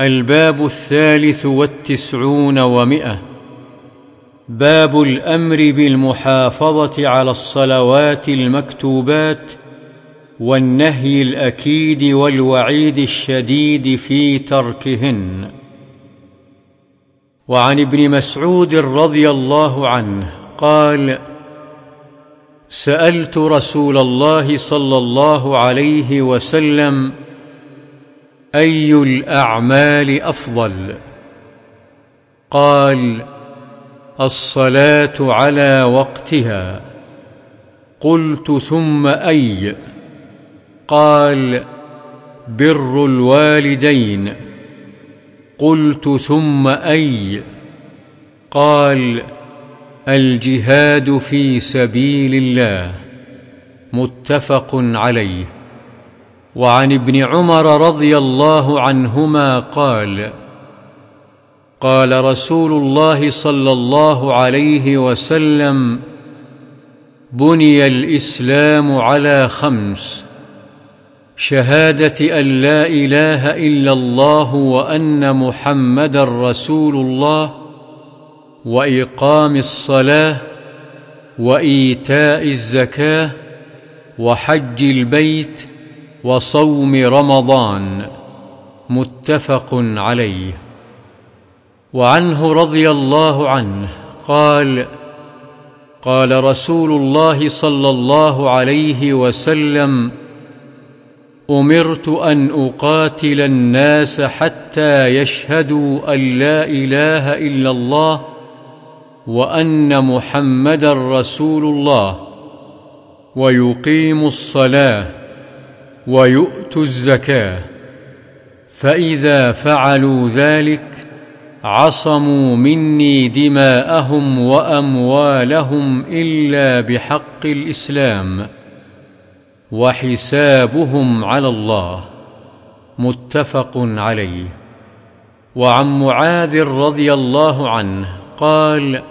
الباب الثالث والتسعون ومئة. باب الأمر بالمحافظة على الصلوات المكتوبات والنهي الأكيد والوعيد الشديد في تركهن. وعن ابن مسعود رضي الله عنه قال سألت رسول الله صلى الله عليه وسلم أي الأعمال أفضل؟ قال الصلاة على وقتها. قلت ثم أي؟ قال بر الوالدين. قلت ثم أي؟ قال الجهاد في سبيل الله. متفق عليه. وعن ابن عمر رضي الله عنهما قال قال رسول الله صلى الله عليه وسلم بني الإسلام على خمس شهادة أن لا إله إلا الله وأن محمدا رسول الله وإقام الصلاة وإيتاء الزكاة وحج البيت وصوم رمضان متفق عليه. وعنه رضي الله عنه قال قال رسول الله صلى الله عليه وسلم أمرت أن أقاتل الناس حتى يشهدوا أن لا إله إلا الله وأن محمدا رسول الله ويقيموا الصلاة ويؤتوا الزكاة. فإذا فعلوا ذلك عصموا مني دماءهم وأموالهم إلا بحق الإسلام وحسابهم على الله. متفق عليه. وعن معاذ رضي الله عنه قال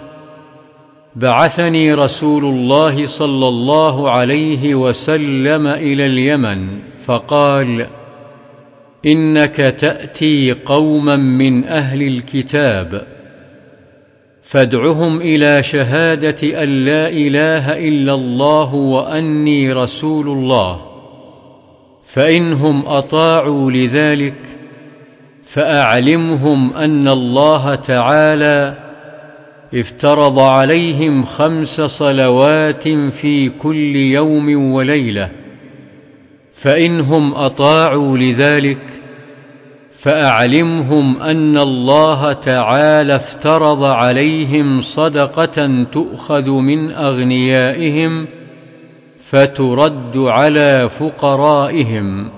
بعثني رسول الله صلى الله عليه وسلم إلى اليمن فقال إنك تأتي قوما من أهل الكتاب فادعهم إلى شهادة أن لا إله إلا الله وأني رسول الله فإنهم أطاعوا لذلك فأعلمهم أن الله تعالى افترض عليهم خمس صلوات في كل يوم وليلة. فإنهم أطاعوا لذلك فأعلمهم أن الله تعالى افترض عليهم صدقة تؤخذ من أغنيائهم فترد على فقرائهم.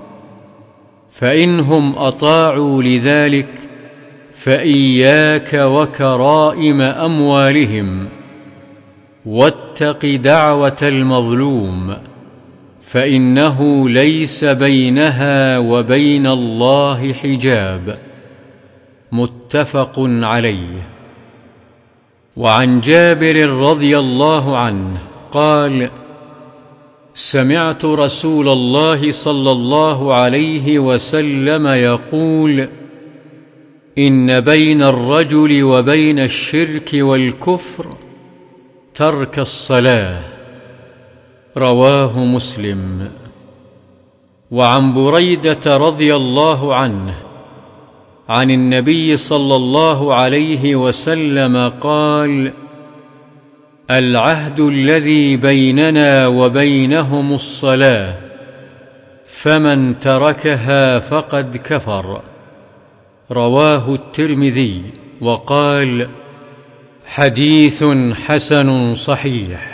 فإنهم أطاعوا لذلك فإياك وكرائم أموالهم واتق دعوة المظلوم. فإنه ليس بينها وبين الله حجاب. متفق عليه. وعن جابر رضي الله عنه قال سمعت رسول الله صلى الله عليه وسلم يقول إن بين الرجل وبين الشرك والكفر ترك الصلاة. رواه مسلم. وعن بريدة رضي الله عنه عن النبي صلى الله عليه وسلم قال العهد الذي بيننا وبينهم الصلاة فمن تركها فقد كفر. رواه الترمذي وقال حديث حسن صحيح.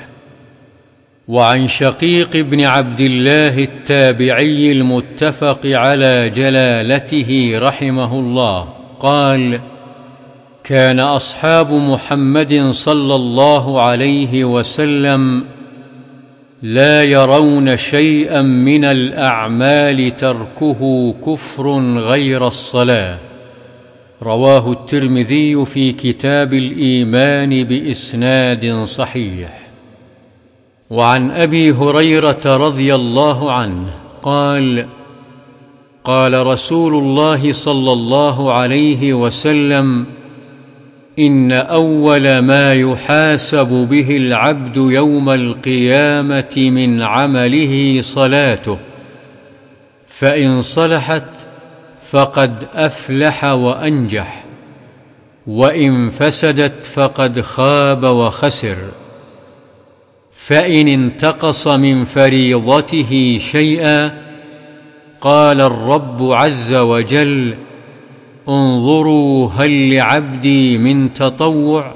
وعن شقيق بن عبد الله التابعي المتفق على جلالته رحمه الله قال كان أصحاب محمد صلى الله عليه وسلم لا يرون شيئا من الأعمال تركه كفر غير الصلاة. رواه الترمذي في كتاب الإيمان بإسناد صحيح. وعن أبي هريرة رضي الله عنه قال قال رسول الله صلى الله عليه وسلم إن أول ما يحاسب به العبد يوم القيامة من عمله صلاته فإن صلحت فقد أفلح وأنجح وإن فسدت فقد خاب وخسر. فإن انتقص من فريضته شيئا قال الرب عز وجل انظروا هل لعبدي من تطوع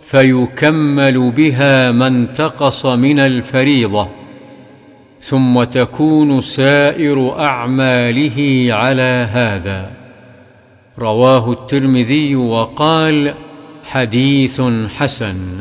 فيكمل بها ما انتقص من الفريضة ثم تكون سائر أعماله على هذا. رواه الترمذي وقال حديث حسن.